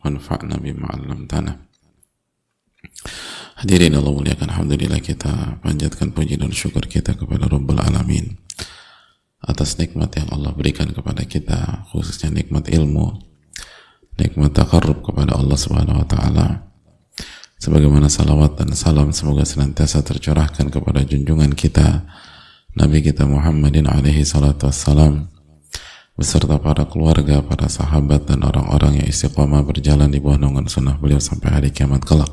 wanfa'na bima 'allamtana. Hadirin Allah muliakan. Alhamdulillah kita panjatkan puji dan syukur kita kepada Rabbul Alamin atas nikmat yang Allah berikan kepada kita khususnya nikmat ilmu nikmat takarrub kepada Allah Subhanahu wa taala. Sebagaimana salawat dan salam semoga senantiasa tercurahkan kepada junjungan kita Nabi kita Muhammadin alaihi salatu wassalam beserta para keluarga, para sahabat dan orang-orang yang istiqomah berjalan di bawah naungan sunnah beliau sampai hari kiamat kelak.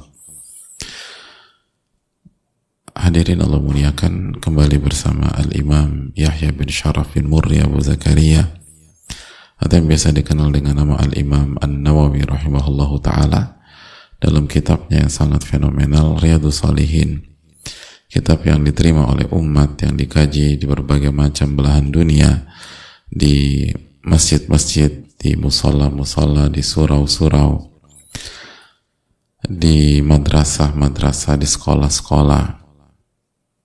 Hadirin Allah muliakan kembali bersama Al-Imam Yahya bin Sharaf bin Murri Abu Zakaria atau yang biasa dikenal dengan nama Al-Imam An-Nawawi rahimahullahu ta'ala dalam kitabnya yang sangat fenomenal Riyadus Salihin kitab yang diterima oleh umat yang dikaji di berbagai macam belahan dunia di masjid-masjid, di musola-musola, di surau-surau, di madrasah-madrasah, di sekolah-sekolah,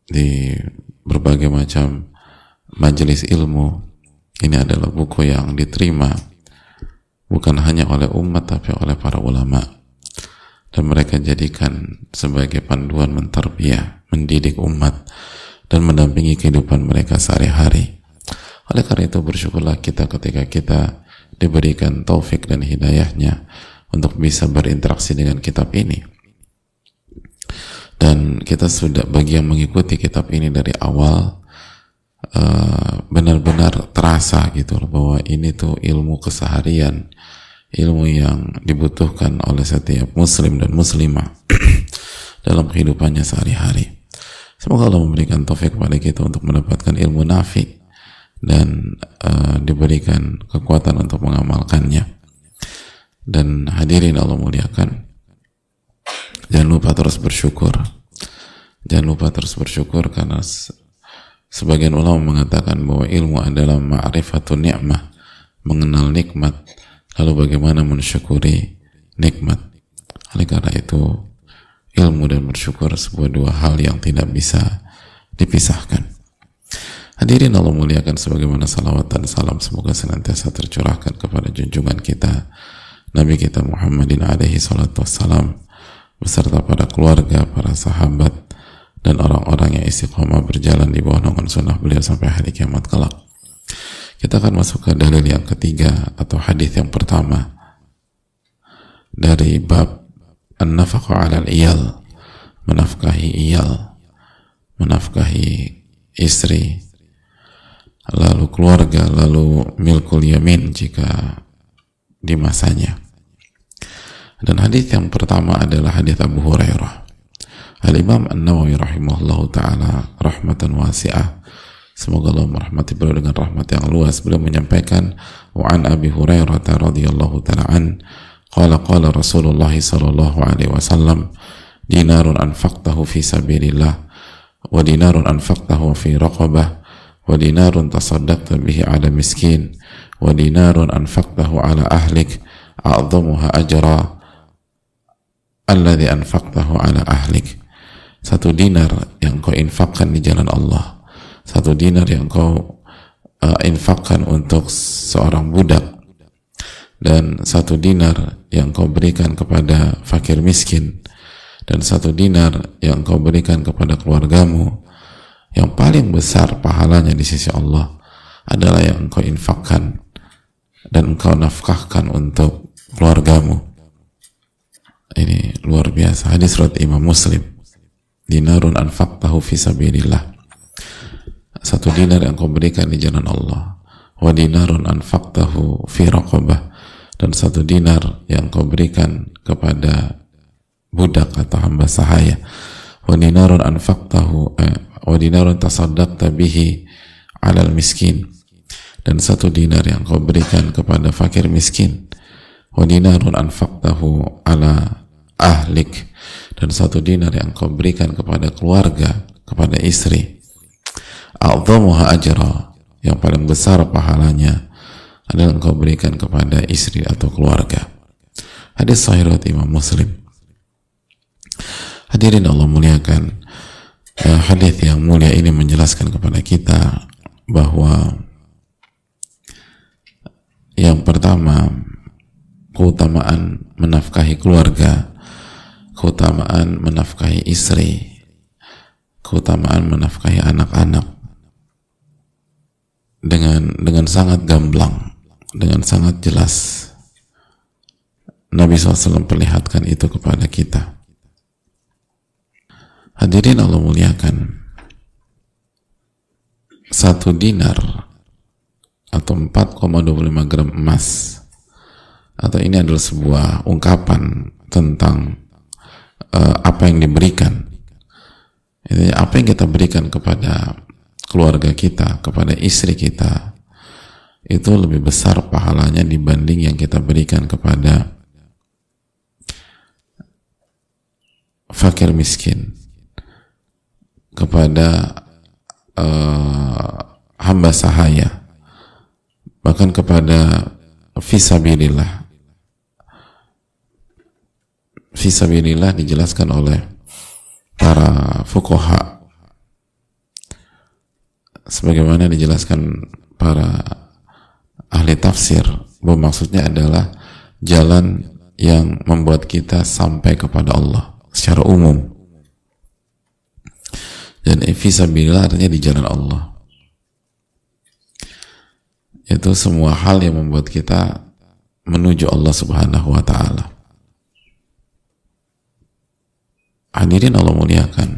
di berbagai macam majelis ilmu. Ini adalah buku yang diterima bukan hanya oleh umat tapi oleh para ulama dan mereka jadikan sebagai panduan menterbiah, mendidik umat dan mendampingi kehidupan mereka sehari-hari. Oleh karena itu bersyukurlah kita ketika kita diberikan taufik dan hidayahnya untuk bisa berinteraksi dengan kitab ini. Dan kita sudah bagi yang mengikuti kitab ini dari awal benar-benar uh, terasa gitu bahwa ini tuh ilmu keseharian, ilmu yang dibutuhkan oleh setiap muslim dan muslimah dalam kehidupannya sehari-hari. Semoga Allah memberikan taufik kepada kita untuk mendapatkan ilmu nafik dan uh, diberikan kekuatan untuk mengamalkannya. Dan hadirin Allah muliakan jangan lupa terus bersyukur. Jangan lupa terus bersyukur karena sebagian ulama mengatakan bahwa ilmu adalah ma'rifatun ni'mah mengenal nikmat lalu bagaimana mensyukuri nikmat. Oleh karena itu ilmu dan bersyukur sebuah dua hal yang tidak bisa dipisahkan Hadirin Allah muliakan sebagaimana salawat dan salam semoga senantiasa tercurahkan kepada junjungan kita Nabi kita Muhammadin alaihi salatu wassalam beserta para keluarga, para sahabat dan orang-orang yang istiqomah berjalan di bawah naungan sunnah beliau sampai hari kiamat kelak. Kita akan masuk ke dalil yang ketiga atau hadis yang pertama dari bab an-nafaqah 'alal iyal, menafkahi iyal, menafkahi istri, lalu keluarga, lalu milkul yamin jika di masanya. Dan hadis yang pertama adalah hadis Abu Hurairah. Al Imam An Nawawi rahimahullah taala rahmatan wasi'ah. Semoga Allah merahmati beliau dengan rahmat yang luas. Beliau menyampaikan wa an Abi Hurairah radhiyallahu taala an qala qala Rasulullah sallallahu alaihi wasallam dinarun anfaqtahu fi sabilillah wa dinarun anfaqtahu fi raqabah wa dinarun tasaddaqta bihi ala miskin wa dinarun anfaqtahu ala ahlik a'zamuha ajra alladhi anfaqtahu ala ahlik. Satu dinar yang kau infakkan di jalan Allah satu dinar yang kau uh, infakkan untuk seorang budak dan satu dinar yang kau berikan kepada fakir miskin dan satu dinar yang kau berikan kepada keluargamu yang paling besar pahalanya di sisi Allah adalah yang engkau infakkan dan engkau nafkahkan untuk keluargamu. Ini luar biasa. Hadis surat Imam Muslim. Dinarun anfaqtahu fi sabilillah. Satu dinar yang kau berikan di jalan Allah. Wa dinarun anfaqtahu fi raqabah. Dan satu dinar yang kau berikan kepada budak atau hamba sahaya wa dinarun anfaqtahu eh, wa dinarun tasaddaqta bihi alal miskin. Dan satu dinar yang kau berikan kepada fakir miskin wa dinarun anfaqtahu ala ahlik. Dan satu dinar yang kau berikan kepada keluarga kepada istri a'zamuha ajra yang paling besar pahalanya adalah engkau berikan kepada istri atau keluarga. Hadis sahih Imam Muslim hadirin Allah muliakan uh, hadis yang mulia ini menjelaskan kepada kita bahwa yang pertama keutamaan menafkahi keluarga keutamaan menafkahi istri keutamaan menafkahi anak-anak dengan dengan sangat gamblang dengan sangat jelas. Nabi SAW perlihatkan itu kepada kita hadirin Allah muliakan. Satu dinar atau 4,25 gram emas. Atau ini adalah sebuah ungkapan tentang uh, apa yang diberikan. Apa yang kita berikan kepada keluarga kita, kepada istri kita, itu lebih besar pahalanya dibanding yang kita berikan kepada fakir miskin, kepada uh, hamba sahaya, bahkan kepada visabilillah. Visabilillah dijelaskan oleh para fukoha sebagaimana dijelaskan para ahli tafsir bahwa maksudnya adalah jalan yang membuat kita sampai kepada Allah secara umum dan fisabilillah artinya di jalan Allah. Itu semua hal yang membuat kita menuju Allah subhanahu wa ta'ala. Hadirin Allah muliakan.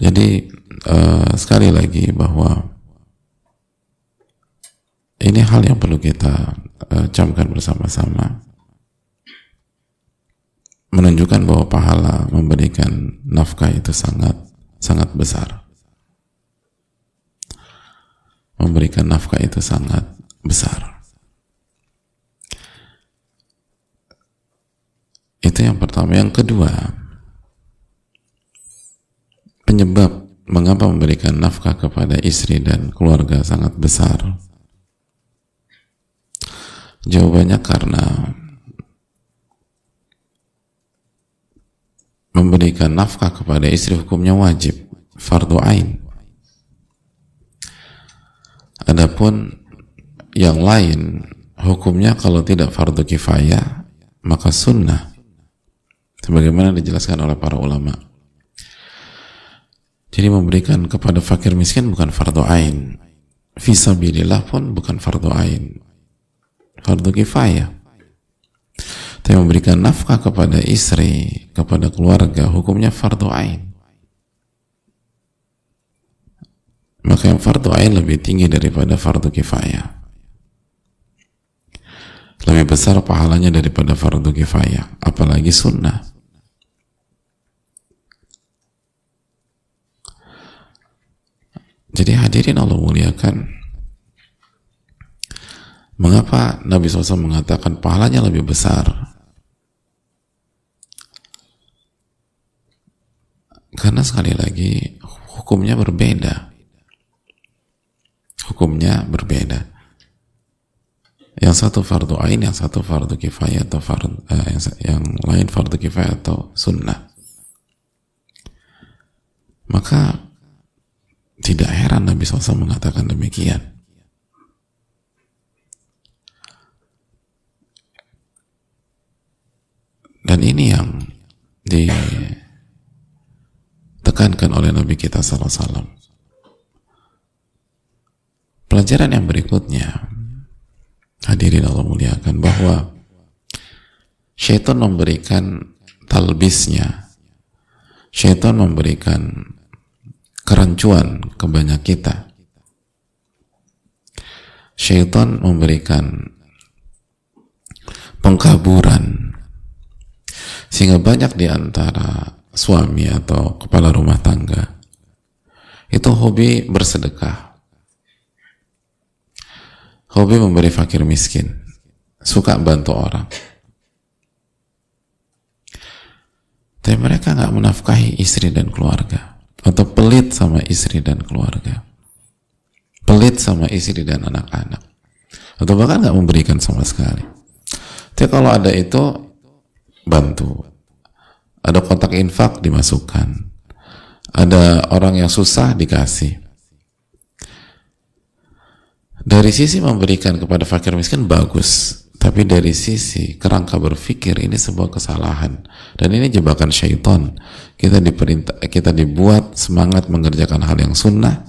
Jadi uh, sekali lagi bahwa ini hal yang perlu kita uh, camkan bersama-sama menunjukkan bahwa pahala memberikan nafkah itu sangat sangat besar. Memberikan nafkah itu sangat besar. Itu yang pertama. Yang kedua penyebab mengapa memberikan nafkah kepada istri dan keluarga sangat besar? Jawabannya karena memberikan nafkah kepada istri hukumnya wajib, fardu ain. Adapun yang lain hukumnya kalau tidak fardu kifayah maka sunnah sebagaimana dijelaskan oleh para ulama jadi memberikan kepada fakir miskin bukan fardu ain. Fisabilillah pun bukan fardu ain. Fardu kifayah. Tapi memberikan nafkah kepada istri, kepada keluarga, hukumnya fardu ain. Maka yang fardu ain lebih tinggi daripada fardu kifayah. Lebih besar pahalanya daripada fardu kifayah, apalagi sunnah. Jadi hadirin Allah muliakan. Mengapa Nabi SAW mengatakan pahalanya lebih besar? Karena sekali lagi hukumnya berbeda. Hukumnya berbeda. Yang satu fardu ain, yang satu fardu kifayah atau fardu, eh, yang, yang lain fardu kifayah atau sunnah. Maka tidak heran Nabi SAW mengatakan demikian. Dan ini yang ditekankan oleh Nabi kita SAW. Pelajaran yang berikutnya, hadirin Allah muliakan, bahwa syaitan memberikan talbisnya, syaitan memberikan kerancuan ke banyak kita. Syaitan memberikan pengkaburan sehingga banyak di antara suami atau kepala rumah tangga itu hobi bersedekah hobi memberi fakir miskin suka bantu orang. Tapi mereka nggak menafkahi istri dan keluarga. Atau pelit sama istri dan keluarga. Pelit sama istri dan anak-anak. Atau bahkan nggak memberikan sama sekali. Tapi kalau ada itu, bantu. Ada kontak infak dimasukkan. Ada orang yang susah dikasih. Dari sisi memberikan kepada fakir miskin bagus, tapi dari sisi kerangka berpikir ini sebuah kesalahan dan ini jebakan syaitan. Kita diperintah, kita dibuat semangat mengerjakan hal yang sunnah,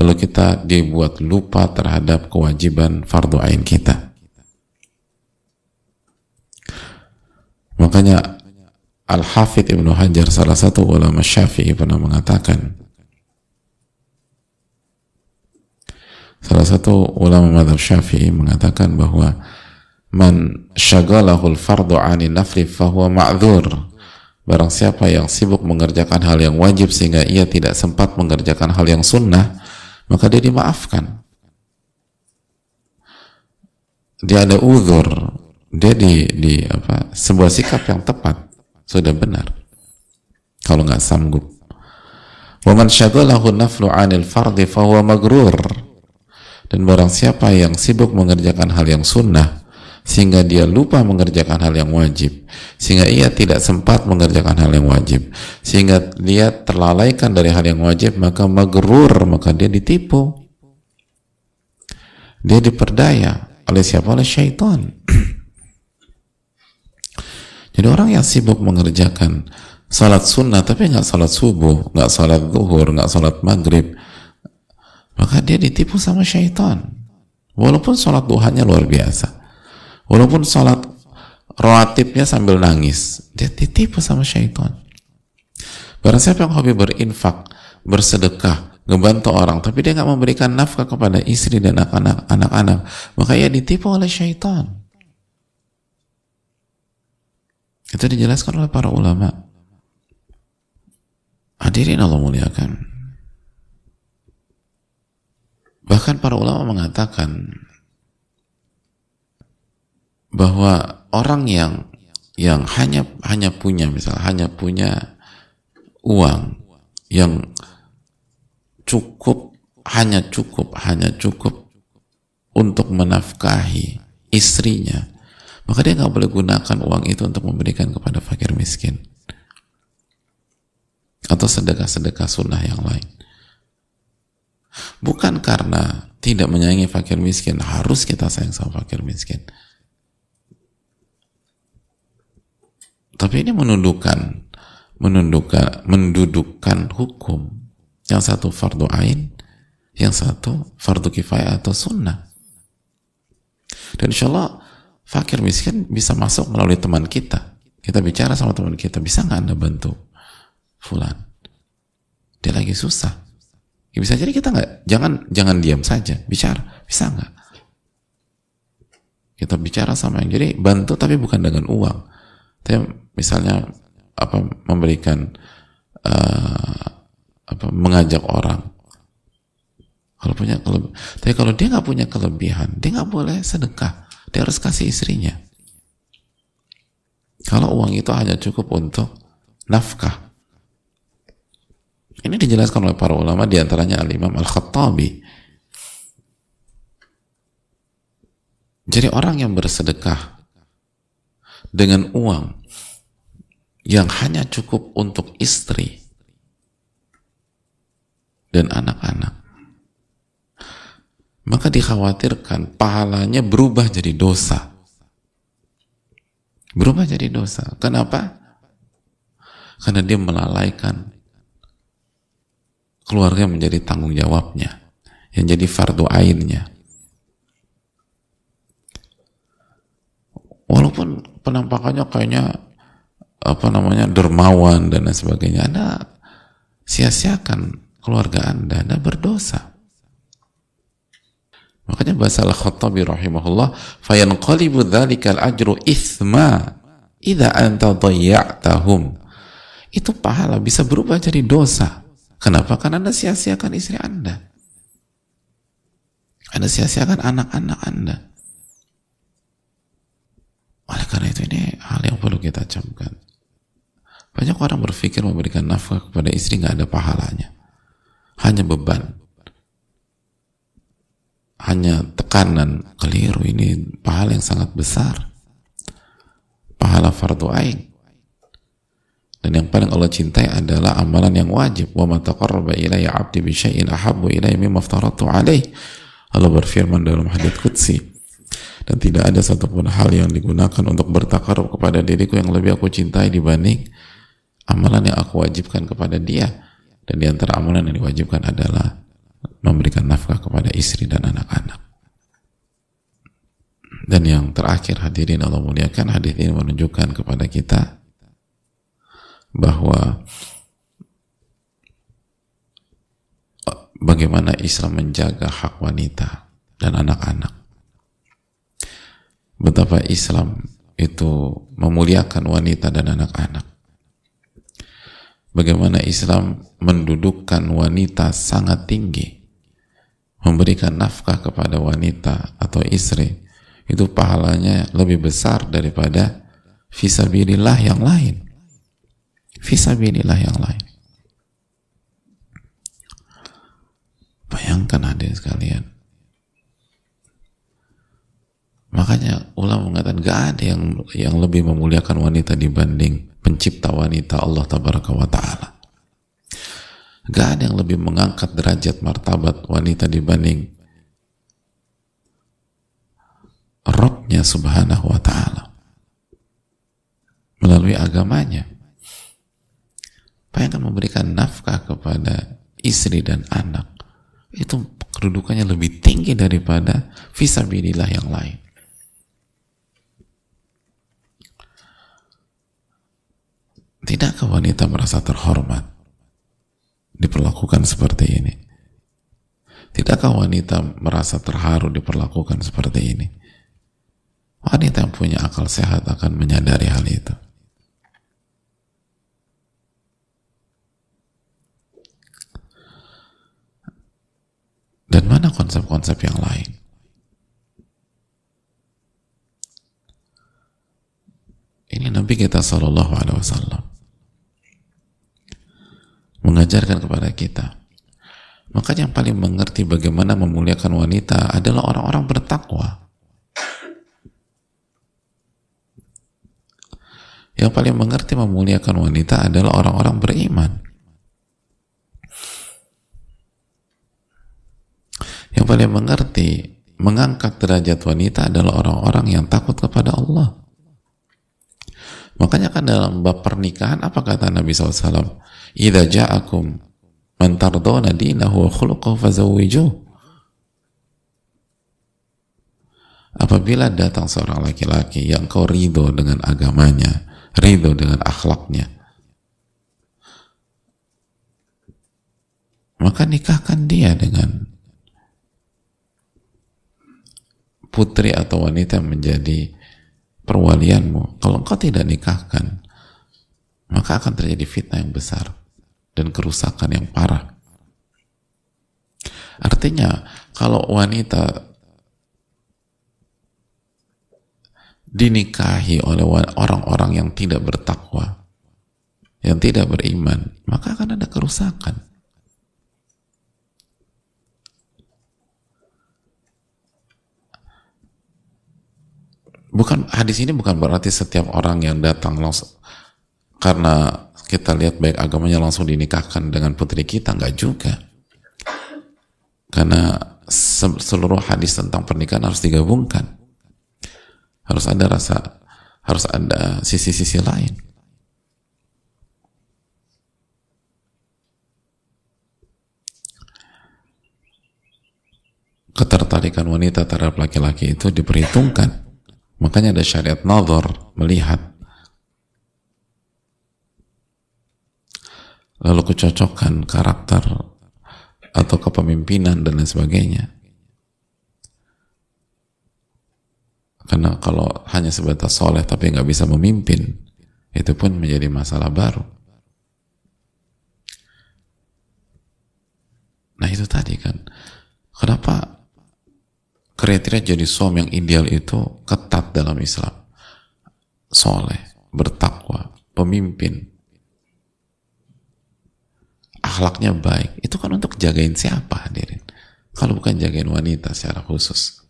lalu kita dibuat lupa terhadap kewajiban fardu ain kita. Makanya Al-Hafidh Ibnu Hajar salah satu ulama Syafi'i pernah mengatakan Salah satu ulama madhab syafi'i mengatakan bahwa man syagalahul fardu ani nafli fahuwa ma'zur barang siapa yang sibuk mengerjakan hal yang wajib sehingga ia tidak sempat mengerjakan hal yang sunnah maka dia dimaafkan. Dia ada uzur. Dia di, di apa sebuah sikap yang tepat sudah benar. Kalau nggak sanggup. Waman syagalahu naflu anil fardi fahuwa magrur. Dan barang siapa yang sibuk mengerjakan hal yang sunnah sehingga dia lupa mengerjakan hal yang wajib sehingga ia tidak sempat mengerjakan hal yang wajib sehingga dia terlalaikan dari hal yang wajib maka magrur maka dia ditipu. Dia diperdaya oleh siapa? Oleh syaitan jadi orang yang sibuk mengerjakan salat sunnah tapi nggak salat subuh nggak salat zuhur nggak salat maghrib maka dia ditipu sama syaitan. Walaupun sholat duhanya luar biasa walaupun sholat rawatibnya sambil nangis dia ditipu sama syaitan. Barang siapa yang hobi berinfak bersedekah ngebantu orang tapi dia nggak memberikan nafkah kepada istri dan anak-anak maka ia ditipu oleh syaitan itu dijelaskan oleh para ulama. Hadirin Allah muliakan. Bahkan para ulama mengatakan bahwa orang yang yang hanya hanya punya misal hanya punya uang yang cukup hanya cukup hanya cukup untuk menafkahi istrinya maka dia nggak boleh gunakan uang itu untuk memberikan kepada fakir miskin atau sedekah-sedekah sunnah yang lain Bukan karena tidak menyayangi fakir miskin, harus kita sayang sama fakir miskin. Tapi ini menundukkan, menundukkan, mendudukkan hukum. Yang satu fardu ain, yang satu fardu kifayah atau sunnah. Dan insya Allah fakir miskin bisa masuk melalui teman kita. Kita bicara sama teman kita, bisa nggak anda bantu fulan? Dia lagi susah Ya bisa jadi kita nggak, jangan jangan diam saja, bicara, bisa nggak? Kita bicara sama yang jadi bantu tapi bukan dengan uang. Tapi misalnya apa memberikan uh, apa mengajak orang. Kalau punya kelebihan, tapi kalau dia nggak punya kelebihan, dia nggak boleh sedekah. Dia harus kasih istrinya. Kalau uang itu hanya cukup untuk nafkah, ini dijelaskan oleh para ulama di antaranya Al-Imam Al-Khattabi. Jadi orang yang bersedekah dengan uang yang hanya cukup untuk istri dan anak-anak, maka dikhawatirkan pahalanya berubah jadi dosa. Berubah jadi dosa. Kenapa? Karena dia melalaikan keluarga menjadi tanggung jawabnya yang jadi fardu ainnya walaupun penampakannya kayaknya apa namanya dermawan dan lain sebagainya anda sia-siakan keluarga anda anda berdosa makanya bahasa al-khattabi rahimahullah fayanqalibu dhalikal ajru ithma idha anta dhayya'tahum itu pahala bisa berubah jadi dosa Kenapa? Karena Anda sia-siakan istri Anda. Anda sia-siakan anak-anak Anda. oleh karena itu ini hal yang perlu kita camkan banyak orang berpikir memberikan nafkah kepada istri nggak ada pahalanya hanya beban hanya tekanan keliru. Ini pahala yang sangat besar. Pahala fardu ain. Dan yang paling Allah cintai adalah amalan yang wajib. Wa ma taqarraba ilayya 'abdi bi syai'in ahabbu ilayya mimma aftaratu Allah berfirman dalam hadits qudsi. Dan tidak ada satupun hal yang digunakan untuk bertakarub kepada diriku yang lebih aku cintai dibanding amalan yang aku wajibkan kepada dia. Dan di antara amalan yang diwajibkan adalah memberikan nafkah kepada istri dan anak-anak. Dan yang terakhir hadirin Allah muliakan hadis ini menunjukkan kepada kita bahwa bagaimana Islam menjaga hak wanita dan anak-anak. Betapa Islam itu memuliakan wanita dan anak-anak. Bagaimana Islam mendudukkan wanita sangat tinggi memberikan nafkah kepada wanita atau istri itu pahalanya lebih besar daripada visabilillah yang lain. Visabilillah yang lain. Bayangkan hadir sekalian makanya ulama mengatakan gak ada yang yang lebih memuliakan wanita dibanding pencipta wanita Allah tabaraka wa ta'ala. Gak ada yang lebih mengangkat derajat martabat wanita dibanding Robnya subhanahu wa ta'ala. Melalui agamanya. Bayangkan memberikan nafkah kepada istri dan anak? Itu kedudukannya lebih tinggi daripada visabilillah yang lain tidakkah wanita merasa terhormat diperlakukan seperti ini? Tidakkah wanita merasa terharu diperlakukan seperti ini? Wanita yang punya akal sehat akan menyadari hal itu. Dan mana konsep-konsep yang lain? Ini Nabi kita Sallallahu Alaihi Wasallam mengajarkan kepada kita. Maka yang paling mengerti bagaimana memuliakan wanita adalah orang-orang bertakwa. Yang paling mengerti memuliakan wanita adalah orang-orang beriman. Yang paling mengerti mengangkat derajat wanita adalah orang-orang yang takut kepada Allah. Makanya kan dalam bab pernikahan apa kata Nabi SAW? Idza ja'akum man dinahu wa khuluquhu. Apabila datang seorang laki-laki yang kau ridho dengan agamanya, ridho dengan akhlaknya, maka nikahkan dia dengan putri atau wanita menjadi perwalianmu. Kalau engkau tidak nikahkan, maka akan terjadi fitnah yang besar dan kerusakan yang parah. Artinya, kalau wanita dinikahi oleh orang-orang yang tidak bertakwa, yang tidak beriman, maka akan ada kerusakan. Bukan hadis ini bukan berarti setiap orang yang datang langsung karena kita lihat baik agamanya langsung dinikahkan dengan putri kita nggak juga. Karena seluruh hadis tentang pernikahan harus digabungkan. Harus ada rasa harus ada sisi-sisi lain. Ketertarikan wanita terhadap laki-laki itu diperhitungkan makanya ada syariat nazar melihat lalu kecocokan karakter atau kepemimpinan dan lain sebagainya. Karena kalau hanya sebatas soleh tapi nggak bisa memimpin, itu pun menjadi masalah baru. Nah itu tadi kan, kenapa kriteria jadi suami yang ideal itu ketat dalam Islam? soleh, bertakwa, pemimpin, akhlaknya baik, itu kan untuk jagain siapa hadirin? Kalau bukan jagain wanita secara khusus.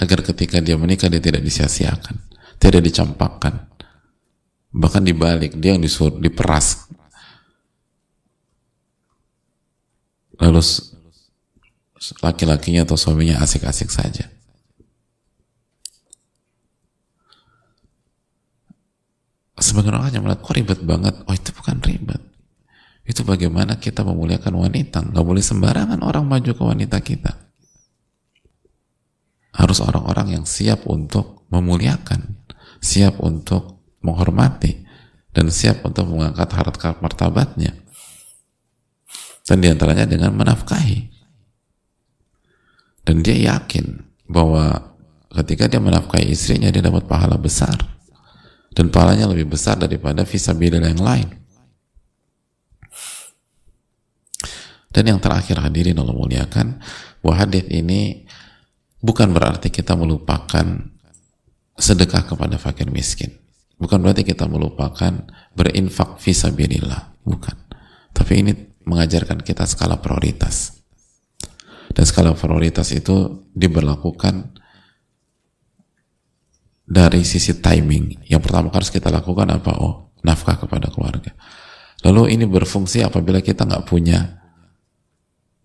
Agar ketika dia menikah dia tidak disia-siakan, tidak dicampakkan. Bahkan dibalik, dia yang disuruh diperas. Lalu laki-lakinya atau suaminya asik-asik saja. Sebagian orang hanya melihat, kok ribet banget? Oh itu bukan ribet. Itu bagaimana kita memuliakan wanita. Nggak boleh sembarangan orang maju ke wanita kita. Harus orang-orang yang siap untuk memuliakan. Siap untuk menghormati. Dan siap untuk mengangkat harkat martabatnya. Dan di antaranya dengan menafkahi. Dan dia yakin bahwa ketika dia menafkahi istrinya dia dapat pahala besar dan pahalanya lebih besar daripada visabilillah yang lain. Dan yang terakhir hadirin Allah muliakan, bahwa hadis ini bukan berarti kita melupakan sedekah kepada fakir miskin. Bukan berarti kita melupakan berinfak visabilillah, bukan. Tapi ini mengajarkan kita skala prioritas. Dan skala prioritas itu diberlakukan dari sisi timing. Yang pertama harus kita lakukan apa? Oh, nafkah kepada keluarga. Lalu ini berfungsi apabila kita nggak punya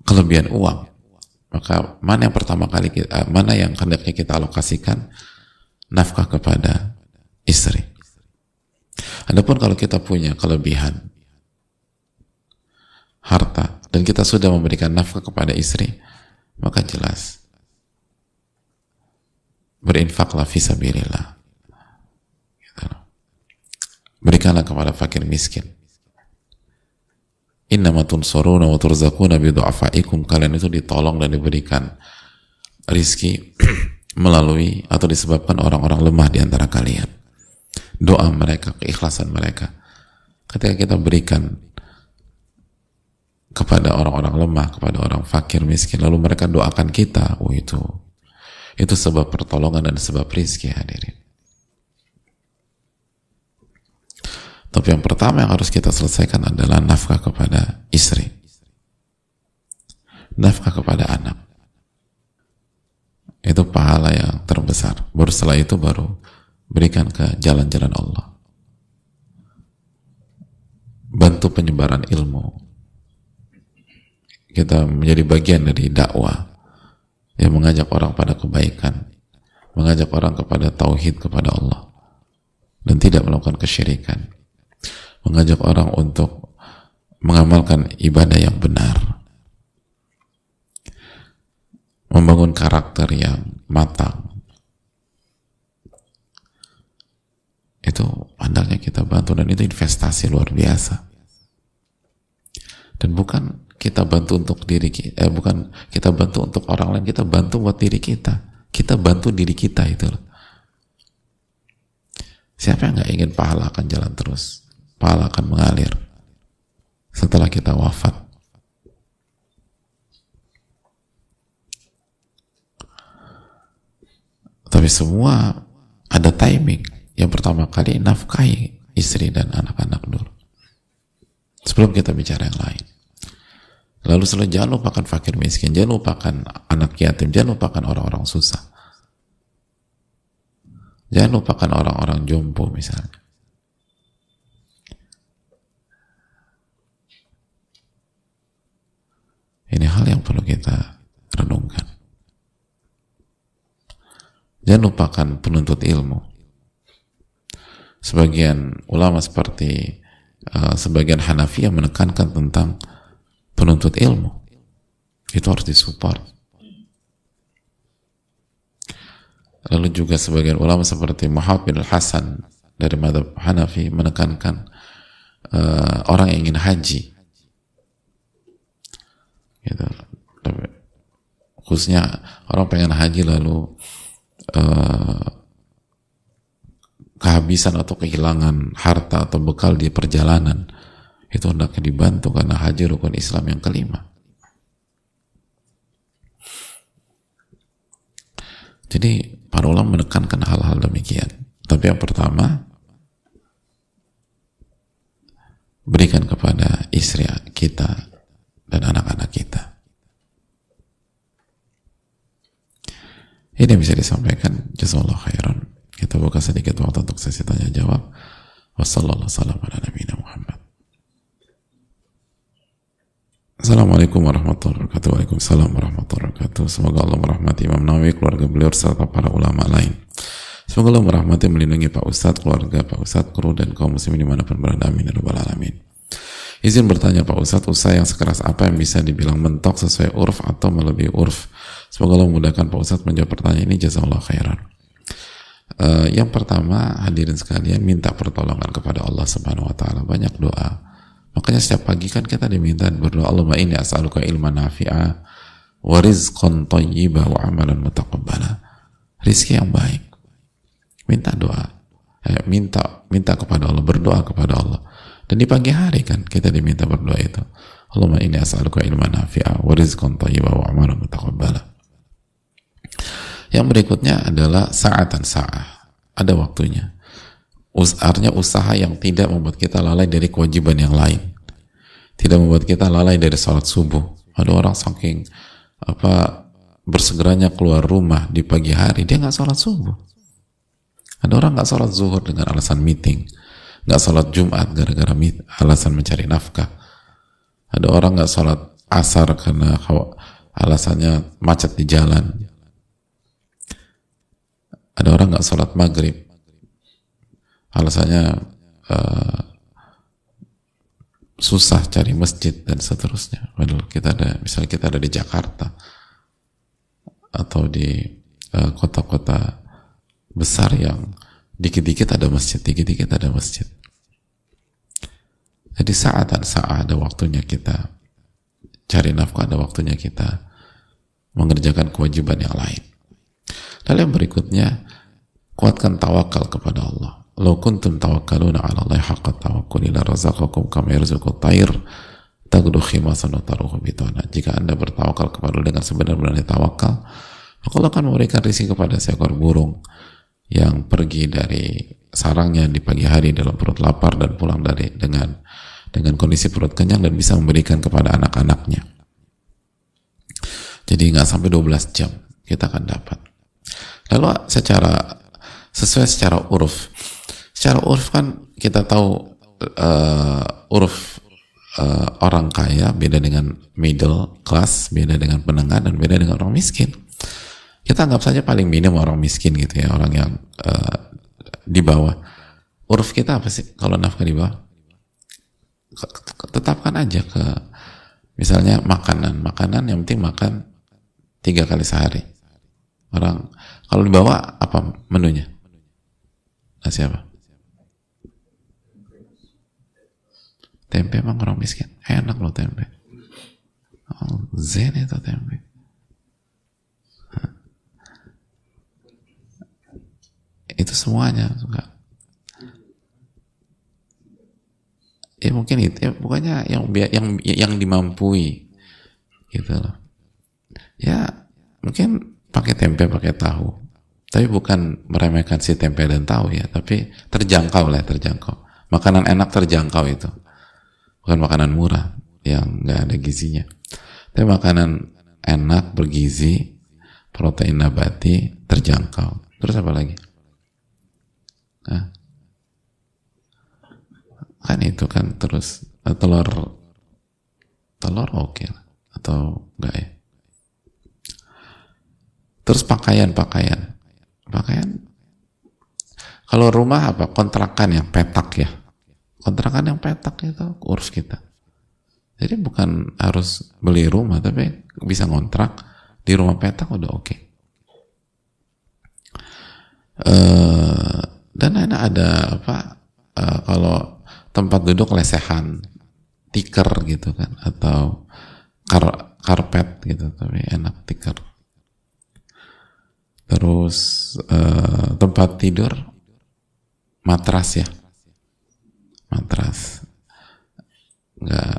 kelebihan uang. Maka mana yang pertama kali kita, eh, mana yang hendaknya kita alokasikan nafkah kepada istri. Adapun kalau kita punya kelebihan harta dan kita sudah memberikan nafkah kepada istri, maka jelas. Berinfaklah fisabilillah gitu. berikanlah kepada fakir miskin. Innama tunsuruna wa turzakuna bidu'afaikum kalian itu ditolong dan diberikan rizki melalui atau disebabkan orang-orang lemah di antara kalian. Doa mereka, keikhlasan mereka. Ketika kita berikan kepada orang-orang lemah, kepada orang fakir, miskin, lalu mereka doakan kita, oh itu itu sebab pertolongan dan sebab rizki hadirin. Tapi yang pertama yang harus kita selesaikan adalah nafkah kepada istri. Nafkah kepada anak. Itu pahala yang terbesar. Baru setelah itu baru berikan ke jalan-jalan Allah. Bantu penyebaran ilmu. Kita menjadi bagian dari dakwah yang mengajak orang pada kebaikan, mengajak orang kepada tauhid kepada Allah dan tidak melakukan kesyirikan, mengajak orang untuk mengamalkan ibadah yang benar, membangun karakter yang matang. Itu andalnya kita bantu dan itu investasi luar biasa. Dan bukan kita bantu untuk diri kita eh, bukan kita bantu untuk orang lain kita bantu buat diri kita. Kita bantu diri kita itu loh. Siapa yang nggak ingin pahala akan jalan terus? Pahala akan mengalir setelah kita wafat. Tapi semua ada timing. Yang pertama kali nafkahi istri dan anak-anak dulu. Sebelum kita bicara yang lain Lalu setelah jangan lupakan fakir miskin, jangan lupakan anak yatim, jangan lupakan orang-orang susah. Jangan lupakan orang-orang jompo misalnya. Ini hal yang perlu kita renungkan. Jangan lupakan penuntut ilmu. Sebagian ulama seperti uh, sebagian Hanafi yang menekankan tentang penuntut ilmu. Itu harus disupport. Lalu juga sebagian ulama seperti Muhammad bin Hasan dari madhab Hanafi menekankan uh, orang yang ingin haji. Gitu. Khususnya orang pengen haji lalu uh, kehabisan atau kehilangan harta atau bekal di perjalanan itu hendaknya dibantu karena haji rukun Islam yang kelima. Jadi para ulama menekankan hal-hal demikian. Tapi yang pertama berikan kepada istri kita dan anak-anak kita. Ini bisa disampaikan. Jazakallah khairan. Kita buka sedikit waktu untuk sesi tanya jawab. Wassalamualaikum warahmatullahi wabarakatuh Assalamualaikum warahmatullahi wabarakatuh. Waalaikumsalam warahmatullahi wabarakatuh. Semoga Allah merahmati Imam Nawawi, keluarga beliau serta para ulama lain. Semoga Allah merahmati melindungi Pak Ustadz, keluarga Pak Ustadz, kru dan kaum muslimin di mana pun berada. Amin ya Alamin. Izin bertanya Pak Ustadz, usaha yang sekeras apa yang bisa dibilang mentok sesuai urf atau melebihi urf? Semoga Allah memudahkan Pak Ustadz menjawab pertanyaan ini. Jazakallah khairan. Uh, Yang pertama hadirin sekalian minta pertolongan kepada Allah Subhanahu Wa Taala. Banyak doa Makanya setiap pagi kan kita diminta berdoa Allahumma inni as'aluka ilman nafi'a wa rizqan tayyiba wa amalan mutaqabbala. Rizki yang baik. Minta doa. Eh, minta minta kepada Allah, berdoa kepada Allah. Dan di pagi hari kan kita diminta berdoa itu. Allahumma inni as'aluka ilman nafi'a wa rizqan tayyiba wa amalan mutaqabbala. Yang berikutnya adalah saatan sa'ah. Ada waktunya artinya usaha yang tidak membuat kita lalai dari kewajiban yang lain. Tidak membuat kita lalai dari sholat subuh. Ada orang saking apa bersegeranya keluar rumah di pagi hari dia nggak sholat subuh. Ada orang nggak sholat zuhur dengan alasan meeting. Nggak sholat jumat gara-gara alasan mencari nafkah. Ada orang nggak sholat asar karena alasannya macet di jalan. Ada orang nggak sholat maghrib alasannya uh, susah cari masjid dan seterusnya. Padahal kita ada, misalnya kita ada di Jakarta atau di eh, kota-kota uh, besar yang dikit-dikit ada masjid, dikit-dikit ada masjid. Jadi saat dan saat ada waktunya kita cari nafkah, ada waktunya kita mengerjakan kewajiban yang lain. Lalu yang berikutnya, kuatkan tawakal kepada Allah. Lau kuntum tawakkaluna ala Allah haqqa tawakkuli la razaqakum kama yarzuqu tayr tagdu khimasan wa taruhu bitana. Jika Anda bertawakal kepada dengan sebenar-benarnya tawakal, maka Allah akan memberikan rezeki kepada seekor burung yang pergi dari sarangnya di pagi hari dalam perut lapar dan pulang dari dengan dengan kondisi perut kenyang dan bisa memberikan kepada anak-anaknya. Jadi nggak sampai 12 jam kita akan dapat. Lalu secara sesuai secara uruf secara urf kan kita tahu uh, urf uh, orang kaya beda dengan middle class, beda dengan penengah dan beda dengan orang miskin. Kita anggap saja paling minim orang miskin gitu ya, orang yang uh, di bawah. Uruf kita apa sih kalau nafkah di bawah? Tetapkan aja ke misalnya makanan, makanan yang penting makan tiga kali sehari. Orang kalau di bawah apa menunya? Nasi apa? Tempe emang orang miskin. Enak loh tempe. Oh, zen itu tempe. Itu semuanya suka. Ya mungkin itu ya pokoknya yang yang yang dimampui gitu loh. Ya mungkin pakai tempe pakai tahu. Tapi bukan meremehkan si tempe dan tahu ya, tapi terjangkau lah terjangkau. Makanan enak terjangkau itu bukan makanan murah yang nggak ada gizinya. Tapi makanan enak bergizi protein nabati terjangkau. Terus apa lagi? Hah? kan itu kan terus eh, telur telur oke okay. atau enggak ya? Terus pakaian pakaian? Pakaian kalau rumah apa? Kontrakan yang petak ya kontrakan yang petak itu urus kita. Jadi bukan harus beli rumah tapi bisa ngontrak di rumah petak udah oke. Okay. uh, dan enak ada apa uh, kalau tempat duduk lesehan tikar gitu kan atau kar karpet gitu tapi enak tikar terus uh, tempat tidur matras ya matras nggak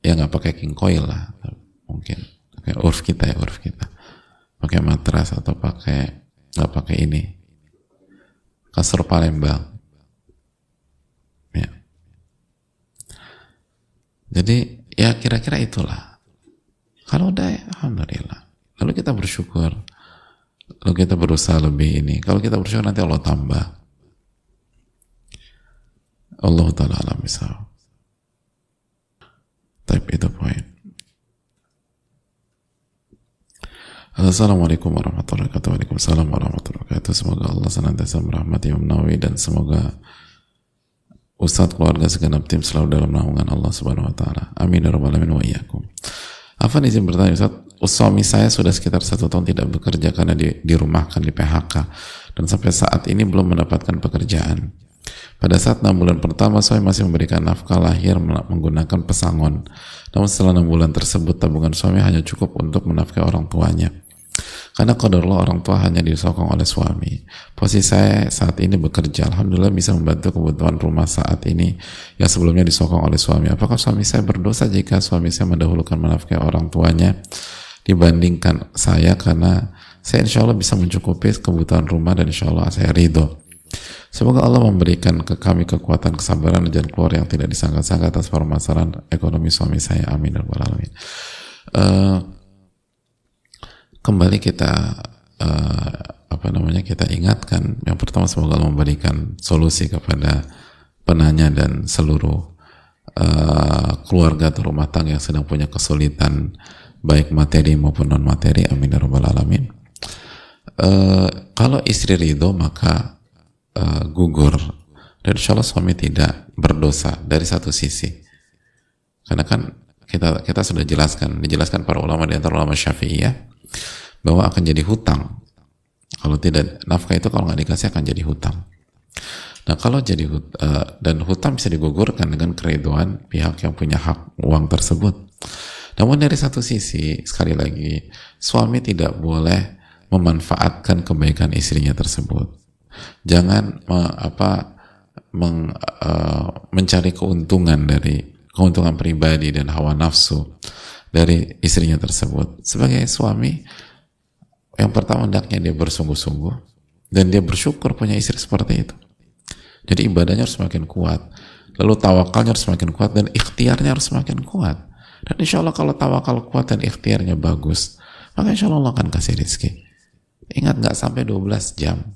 ya nggak pakai king coil lah mungkin. Pakai urf kita ya urf kita. Pakai matras atau pakai nggak pakai ini. Kasur Palembang. Ya. Jadi ya kira-kira itulah. Kalau udah ya, alhamdulillah. Lalu kita bersyukur. Lalu kita berusaha lebih ini. Kalau kita bersyukur nanti Allah tambah Allah taala alam misal tapi itu poin Assalamualaikum warahmatullahi wabarakatuh Waalaikumsalam warahmatullahi wabarakatuh Semoga Allah senantiasa merahmati Imam Nawawi dan semoga Ustadz keluarga segenap tim selalu dalam naungan Allah Subhanahu wa taala. Amin ya rabbal alamin wa iyyakum. Afan izin bertanya Ustaz, suami saya sudah sekitar satu tahun tidak bekerja karena di, dirumahkan di PHK dan sampai saat ini belum mendapatkan pekerjaan. Pada saat enam bulan pertama saya masih memberikan nafkah lahir menggunakan pesangon. Namun setelah enam bulan tersebut tabungan suami hanya cukup untuk menafkahi orang tuanya. Karena kodarullah orang tua hanya disokong oleh suami. Posisi saya saat ini bekerja, Alhamdulillah bisa membantu kebutuhan rumah saat ini yang sebelumnya disokong oleh suami. Apakah suami saya berdosa jika suami saya mendahulukan menafkahi orang tuanya dibandingkan saya karena saya insya Allah bisa mencukupi kebutuhan rumah dan insya Allah saya ridho. Semoga Allah memberikan ke kami kekuatan kesabaran dan keluar yang tidak disangka-sangka atas permasalahan ekonomi suami saya. Amin. Uh, kembali kita uh, apa namanya kita ingatkan. Yang pertama semoga Allah memberikan solusi kepada penanya dan seluruh uh, keluarga atau rumah tangga yang sedang punya kesulitan baik materi maupun non materi amin. Ya alamin. Uh, kalau istri ridho maka uh, gugur dan insya Allah suami tidak berdosa dari satu sisi karena kan kita kita sudah jelaskan dijelaskan para ulama di antara ulama syafi'iyah bahwa akan jadi hutang. Kalau tidak nafkah itu kalau nggak dikasih akan jadi hutang. Nah kalau jadi uh, dan hutang bisa digugurkan dengan keriduan pihak yang punya hak uang tersebut. Namun dari satu sisi sekali lagi suami tidak boleh memanfaatkan kebaikan istrinya tersebut. Jangan me, apa meng, uh, mencari keuntungan dari keuntungan pribadi dan hawa nafsu dari istrinya tersebut. Sebagai suami, yang pertama hendaknya dia bersungguh-sungguh dan dia bersyukur punya istri seperti itu. Jadi ibadahnya harus semakin kuat. Lalu tawakalnya harus semakin kuat dan ikhtiarnya harus semakin kuat. Dan insya Allah kalau tawakal kuat dan ikhtiarnya bagus, maka insya Allah Allah akan kasih rezeki. Ingat nggak sampai 12 jam.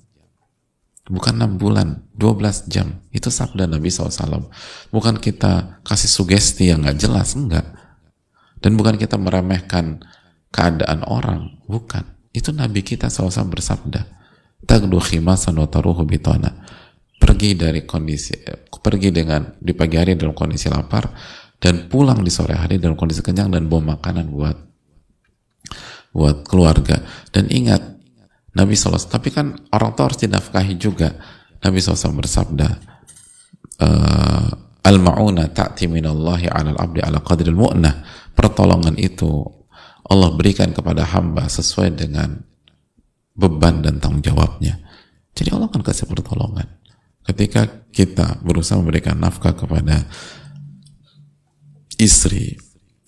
Bukan 6 bulan, 12 jam. Itu sabda Nabi SAW. Bukan kita kasih sugesti yang nggak jelas, enggak dan bukan kita meremehkan keadaan orang, bukan. Itu Nabi kita SAW bersabda, Tagdu bitona. Pergi dari kondisi, pergi dengan di pagi hari dalam kondisi lapar, dan pulang di sore hari dalam kondisi kenyang dan bawa makanan buat buat keluarga. Dan ingat, Nabi SAW, tapi kan orang tua harus dinafkahi juga. Nabi SAW bersabda, uh, Al-ma'una ta'ti minallahi 'alal abdi 'ala qadril mu'nah pertolongan itu Allah berikan kepada hamba sesuai dengan beban dan tanggung jawabnya. Jadi Allah akan kasih pertolongan. Ketika kita berusaha memberikan nafkah kepada istri,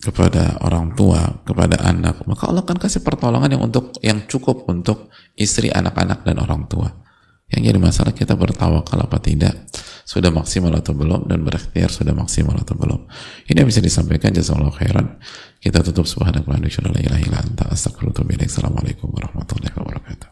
kepada orang tua, kepada anak, maka Allah akan kasih pertolongan yang untuk yang cukup untuk istri, anak-anak dan orang tua. Yang jadi masalah kita bertawakal apa tidak, sudah maksimal atau belum dan berikhtiar sudah maksimal atau belum. Ini yang bisa disampaikan jazakallahu khairan. Kita tutup subhanallahi wa. Assalamualaikum warahmatullahi wabarakatuh.